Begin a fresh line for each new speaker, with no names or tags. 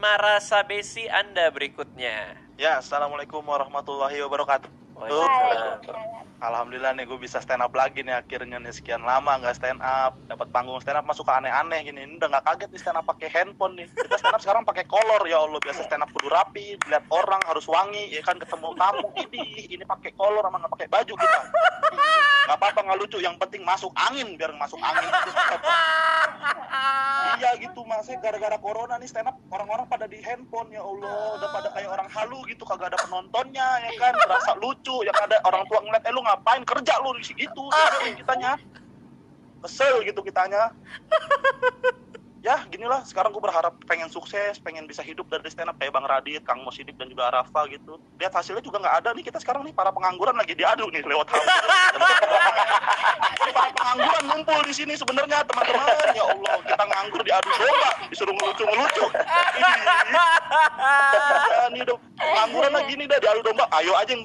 Marasabesi Anda berikutnya.
Ya, assalamualaikum warahmatullahi wabarakatuh.
Waalaikumsalam.
Alhamdulillah nih gue bisa stand up lagi nih akhirnya nih sekian lama nggak stand up, dapat panggung stand up masuk ke aneh-aneh gini. Ini udah nggak kaget nih stand up pakai handphone nih. Kita stand up sekarang pakai kolor ya Allah biasa stand up kudu rapi, lihat orang harus wangi, ya kan ketemu tamu ini ini pakai kolor sama nggak pakai baju kita. Nggak apa-apa nggak lucu, yang penting masuk angin biar masuk angin. Gitu mas, gara-gara corona nih stand up orang-orang pada di handphone ya Allah, udah pada kayak orang halu gitu kagak ada penontonnya ya kan, rasa lucu yang ada orang tua ngeliat eh lu ngapain? Kerja lu di situ gitu kitanya. Kesel gitu kitanya. Ya ginilah. Sekarang gue berharap pengen sukses pengen bisa hidup dari stand up kayak bang Radit Kang Mosidik dan juga Arafa gitu. Lihat hasilnya juga nggak ada nih kita sekarang nih para pengangguran lagi diadu nih lewat HP Ini para pengangguran ngumpul di sini sebenarnya teman-teman ya Allah kita nganggur diadu domba disuruh ngelucu ngelucu ya, ini udah pengangguran lagi nih dah diadu domba ayo aja yang